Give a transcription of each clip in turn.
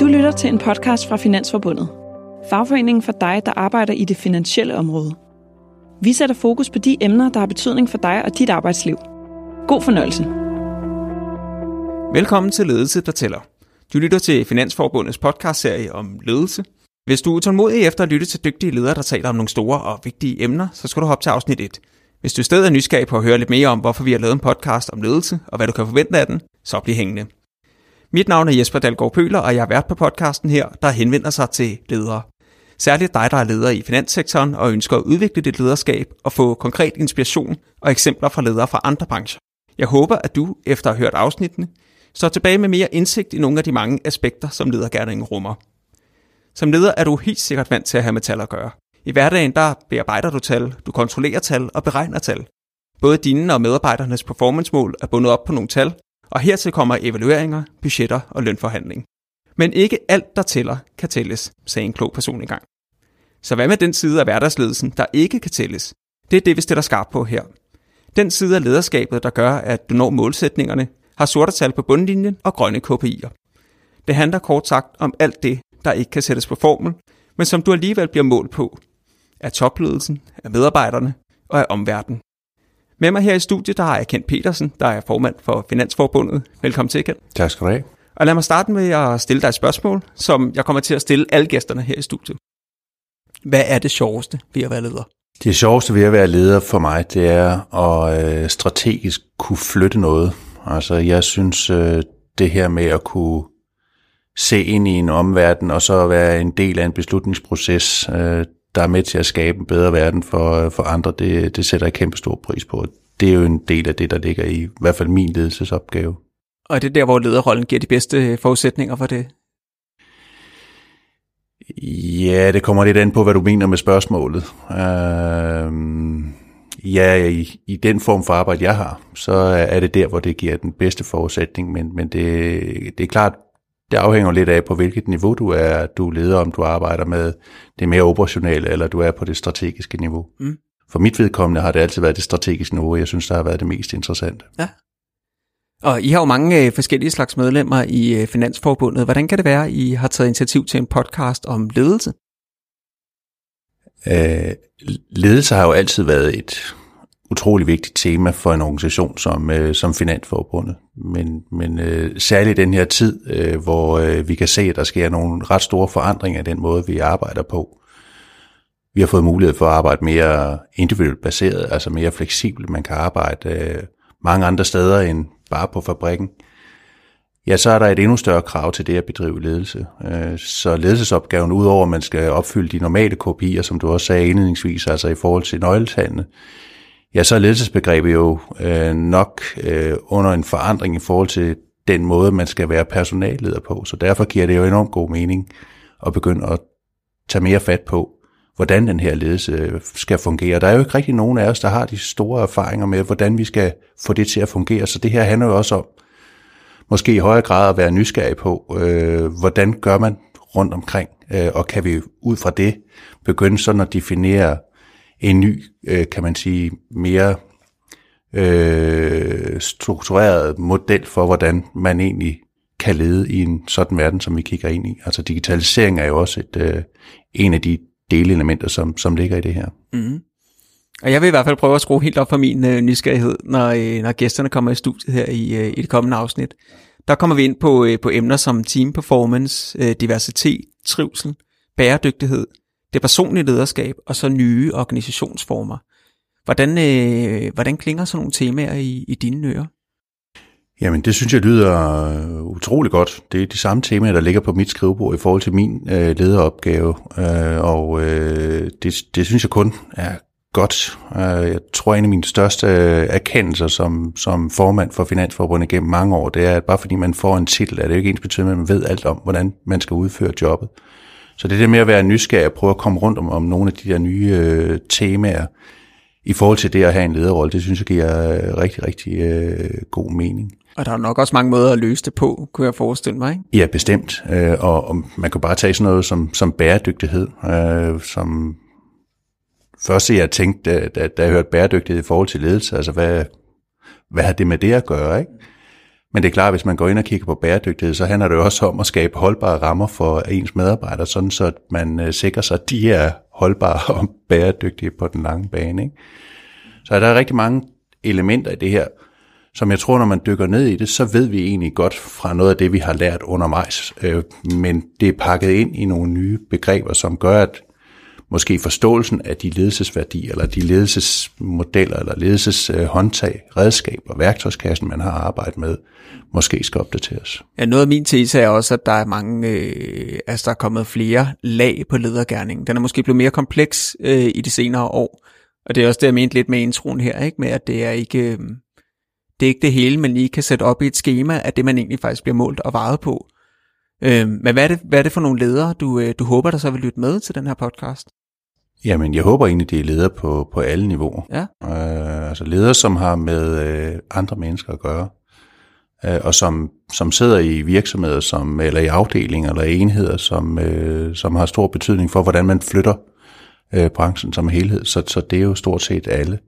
Du lytter til en podcast fra Finansforbundet. Fagforeningen for dig, der arbejder i det finansielle område. Vi sætter fokus på de emner, der har betydning for dig og dit arbejdsliv. God fornøjelse. Velkommen til Ledelse, der tæller. Du lytter til Finansforbundets podcastserie om ledelse. Hvis du er utålmodig efter at lytte til dygtige ledere, der taler om nogle store og vigtige emner, så skal du hoppe til afsnit 1. Hvis du stadig er nysgerrig på at høre lidt mere om, hvorfor vi har lavet en podcast om ledelse, og hvad du kan forvente af den, så bliv hængende. Mit navn er Jesper Dalgaard Pøler, og jeg er vært på podcasten her, der henvender sig til ledere. Særligt dig, der er leder i finanssektoren og ønsker at udvikle dit lederskab og få konkret inspiration og eksempler fra ledere fra andre brancher. Jeg håber, at du, efter at have hørt afsnittene, står tilbage med mere indsigt i nogle af de mange aspekter, som ledergærningen rummer. Som leder er du helt sikkert vant til at have med tal at gøre. I hverdagen der bearbejder du tal, du kontrollerer tal og beregner tal. Både dine og medarbejdernes performancemål er bundet op på nogle tal, og hertil kommer evalueringer, budgetter og lønforhandling. Men ikke alt, der tæller, kan tælles, sagde en klog person engang. Så hvad med den side af hverdagsledelsen, der ikke kan tælles? Det er det, vi stiller skarpt på her. Den side af lederskabet, der gør, at du når målsætningerne, har sorte tal på bundlinjen og grønne KPI'er. Det handler kort sagt om alt det, der ikke kan sættes på formel, men som du alligevel bliver målt på. Af topledelsen, af medarbejderne og af omverdenen. Med mig her i studiet, der har jeg Kent Petersen, der er formand for Finansforbundet. Velkommen til, Kent. Tak skal du have. Og lad mig starte med at stille dig et spørgsmål, som jeg kommer til at stille alle gæsterne her i studiet. Hvad er det sjoveste ved at være leder? Det sjoveste ved at være leder for mig, det er at øh, strategisk kunne flytte noget. Altså jeg synes, øh, det her med at kunne se ind i en omverden, og så være en del af en beslutningsproces, øh, der er med til at skabe en bedre verden for, for andre, det, det sætter jeg kæmpe stor pris på. Det er jo en del af det, der ligger i, i hvert fald min ledelsesopgave. Og er det der, hvor lederrollen giver de bedste forudsætninger for det? Ja, det kommer lidt an på, hvad du mener med spørgsmålet. Øh, ja, i, i den form for arbejde, jeg har, så er det der, hvor det giver den bedste forudsætning, men, men det, det er klart, det afhænger lidt af, på hvilket niveau du er, du er leder, om du arbejder med det mere operationelle, eller du er på det strategiske niveau. Mm. For mit vedkommende har det altid været det strategiske niveau, jeg synes, der har været det mest interessante. Ja. Og I har jo mange øh, forskellige slags medlemmer i øh, Finansforbundet. Hvordan kan det være, I har taget initiativ til en podcast om ledelse? Øh, ledelse har jo altid været et utrolig vigtigt tema for en organisation som, øh, som Finansforbundet. Men, men øh, særligt den her tid, øh, hvor øh, vi kan se, at der sker nogle ret store forandringer i den måde, vi arbejder på. Vi har fået mulighed for at arbejde mere individuelt baseret, altså mere fleksibelt. Man kan arbejde øh, mange andre steder end bare på fabrikken. Ja, så er der et endnu større krav til det at bedrive ledelse. Øh, så ledelsesopgaven, udover at man skal opfylde de normale kopier, som du også sagde indledningsvis, altså i forhold til nøgletallene, ja, så er ledelsesbegrebet jo øh, nok øh, under en forandring i forhold til den måde, man skal være personalleder på. Så derfor giver det jo enormt god mening at begynde at tage mere fat på, hvordan den her ledelse øh, skal fungere. Der er jo ikke rigtig nogen af os, der har de store erfaringer med, hvordan vi skal få det til at fungere. Så det her handler jo også om, måske i højere grad at være nysgerrig på, øh, hvordan gør man rundt omkring, øh, og kan vi ud fra det begynde sådan at definere en ny, øh, kan man sige, mere øh, struktureret model for, hvordan man egentlig kan lede i en sådan verden, som vi kigger ind i. Altså digitalisering er jo også et, øh, en af de delelementer, som, som ligger i det her. Mm. Og jeg vil i hvert fald prøve at skrue helt op for min øh, nysgerrighed, når, øh, når gæsterne kommer i studiet her i, øh, i det kommende afsnit. Der kommer vi ind på, øh, på emner som team performance, øh, diversitet, trivsel, bæredygtighed, det personlige lederskab og så nye organisationsformer. Hvordan, øh, hvordan klinger sådan nogle temaer i, i dine ører? Jamen, det synes jeg lyder øh, utrolig godt. Det er de samme temaer, der ligger på mit skrivebord i forhold til min øh, lederopgave, øh, og øh, det, det synes jeg kun er godt. Øh, jeg tror, en af mine største øh, erkendelser som, som formand for Finansforbundet gennem mange år, det er, at bare fordi man får en titel, er det jo ikke ens betydning, at man ved alt om, hvordan man skal udføre jobbet. Så det er det med at være nysgerrig og prøve at komme rundt om, om nogle af de der nye øh, temaer i forhold til det at have en lederrolle, det synes jeg giver øh, rigtig, rigtig øh, god mening. Og der er nok også mange måder at løse det på, kunne jeg forestille mig, ikke? Ja, bestemt. Øh, og, og man kan bare tage sådan noget som, som bæredygtighed, øh, som første jeg tænkte, da, da jeg hørte bæredygtighed i forhold til ledelse, altså hvad, hvad har det med det at gøre, ikke? Men det er klart, at hvis man går ind og kigger på bæredygtighed, så handler det jo også om at skabe holdbare rammer for ens medarbejdere, sådan så at man øh, sikrer sig, at de er holdbare og bæredygtige på den lange bane. Ikke? Så der er rigtig mange elementer i det her, som jeg tror, når man dykker ned i det, så ved vi egentlig godt fra noget af det, vi har lært undervejs. Øh, men det er pakket ind i nogle nye begreber, som gør, at måske forståelsen af de ledelsesværdier, eller de ledelsesmodeller, eller ledelseshåndtag, redskaber, værktøjskassen, man har arbejdet med, måske skal opdateres. Ja, noget af min tese er også, at der er mange, øh, altså der er kommet flere lag på ledergærningen. Den er måske blevet mere kompleks øh, i de senere år, og det er også det, jeg mente lidt med introen her, ikke? med at det er ikke... Øh, det er ikke det hele, man lige kan sætte op i et schema af det, man egentlig faktisk bliver målt og vejet på. Øh, men hvad er, det, hvad er det for nogle ledere, du, øh, du håber, der så vil lytte med til den her podcast? Jamen, jeg håber egentlig, det er ledere på, på alle niveauer. Ja. Øh, altså ledere, som har med øh, andre mennesker at gøre, øh, og som, som sidder i virksomheder, som, eller i afdelinger eller enheder, som, øh, som har stor betydning for, hvordan man flytter øh, branchen som helhed. Så, så det er jo stort set alle.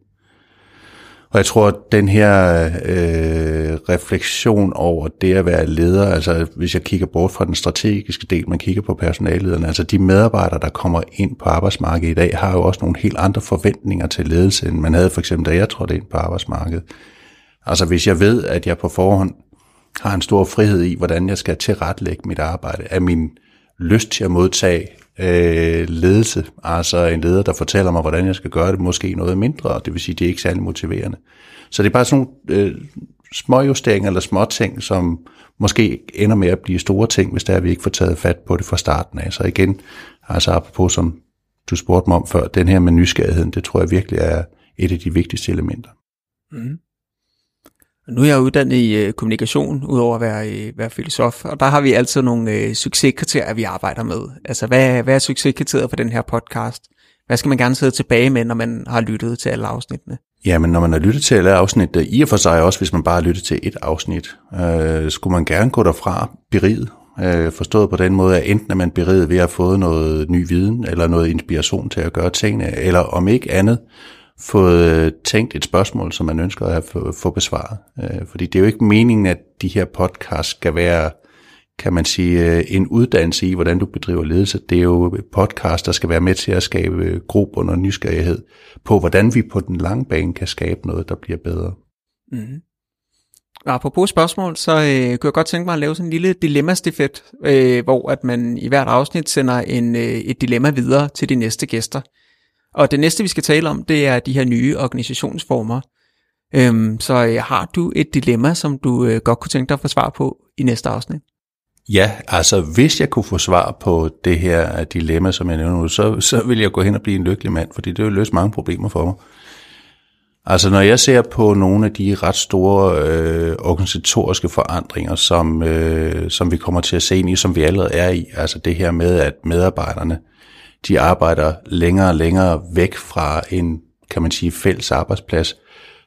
Og jeg tror, at den her øh, refleksion over det at være leder, altså hvis jeg kigger bort fra den strategiske del, man kigger på personallederne, altså de medarbejdere, der kommer ind på arbejdsmarkedet i dag, har jo også nogle helt andre forventninger til ledelse, end man havde for eksempel, da jeg trådte ind på arbejdsmarkedet. Altså hvis jeg ved, at jeg på forhånd har en stor frihed i, hvordan jeg skal tilrettelægge mit arbejde, er min lyst til at modtage øh, ledelse, altså en leder, der fortæller mig, hvordan jeg skal gøre det, måske noget mindre, og det vil sige, det er ikke særlig motiverende. Så det er bare sådan nogle øh, små justeringer eller små ting, som måske ender med at blive store ting, hvis der vi ikke får taget fat på det fra starten af. Så igen, altså apropos som du spurgte mig om før, den her med nysgerrigheden, det tror jeg virkelig er et af de vigtigste elementer. Mm. Nu er jeg uddannet i øh, kommunikation, udover at være, øh, være filosof, og der har vi altid nogle øh, succeskriterier, vi arbejder med. Altså, hvad, hvad er succeskriteriet for den her podcast? Hvad skal man gerne sidde tilbage med, når man har lyttet til alle afsnittene? Ja, men når man har lyttet til alle afsnit, i og for sig også, hvis man bare har lyttet til et afsnit, øh, skulle man gerne gå derfra beriget. Øh, forstået på den måde, at enten er man beriget ved at have fået noget ny viden, eller noget inspiration til at gøre tingene, eller om ikke andet, fået øh, tænkt et spørgsmål, som man ønsker at få, få besvaret. Øh, fordi det er jo ikke meningen, at de her podcasts skal være, kan man sige, øh, en uddannelse i, hvordan du bedriver ledelse. Det er jo podcast, der skal være med til at skabe øh, grobund og nysgerrighed på, hvordan vi på den lange bane kan skabe noget, der bliver bedre. Mm-hmm. Apropos spørgsmål, så øh, kunne jeg godt tænke mig at lave sådan en lille dilemmastifet, øh, hvor at man i hvert afsnit sender en, øh, et dilemma videre til de næste gæster. Og det næste, vi skal tale om, det er de her nye organisationsformer. Øhm, så øh, har du et dilemma, som du øh, godt kunne tænke dig at få svar på i næste afsnit? Ja, altså hvis jeg kunne få svar på det her øh, dilemma, som jeg nævner nu, så, så vil jeg gå hen og blive en lykkelig mand, fordi det vil løse mange problemer for mig. Altså når jeg ser på nogle af de ret store øh, organisatoriske forandringer, som, øh, som vi kommer til at se ind i, som vi allerede er i, altså det her med, at medarbejderne de arbejder længere og længere væk fra en, kan man sige, fælles arbejdsplads,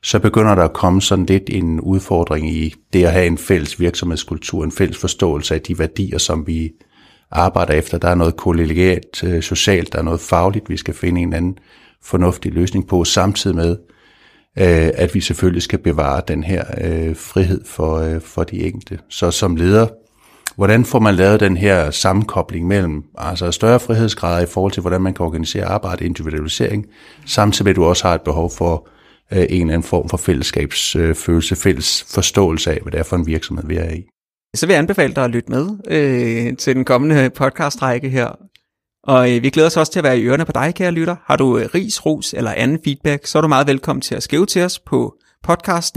så begynder der at komme sådan lidt en udfordring i det at have en fælles virksomhedskultur, en fælles forståelse af de værdier, som vi arbejder efter. Der er noget kollegialt, øh, socialt, der er noget fagligt, vi skal finde en anden fornuftig løsning på, samtidig med, øh, at vi selvfølgelig skal bevare den her øh, frihed for, for de enkelte. Så som leder Hvordan får man lavet den her sammenkobling mellem altså større frihedsgrader i forhold til, hvordan man kan organisere arbejde, individualisering, samtidig med at du også har et behov for øh, en eller anden form for fællesskabsfølelse, øh, fælles forståelse af, hvad det er for en virksomhed, vi er i. Så vil jeg anbefale dig at lytte med øh, til den kommende podcastrække her. Og øh, vi glæder os også til at være i ørerne på dig, kære lytter. Har du øh, ris, ros eller anden feedback, så er du meget velkommen til at skrive til os på podcast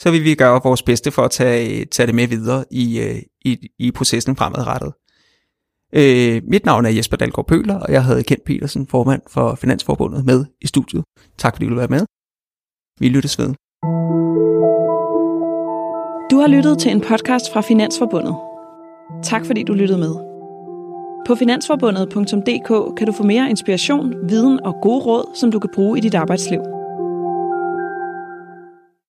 så vil vi gøre vores bedste for at tage, tage det med videre i, øh, i, i processen fremadrettet. Øh, mit navn er Jesper Dalgaard Pøler, og jeg havde Kent Petersen, formand for Finansforbundet, med i studiet. Tak fordi du ville være med. Vi lyttes ved. Du har lyttet til en podcast fra Finansforbundet. Tak fordi du lyttede med. På finansforbundet.dk kan du få mere inspiration, viden og gode råd, som du kan bruge i dit arbejdsliv.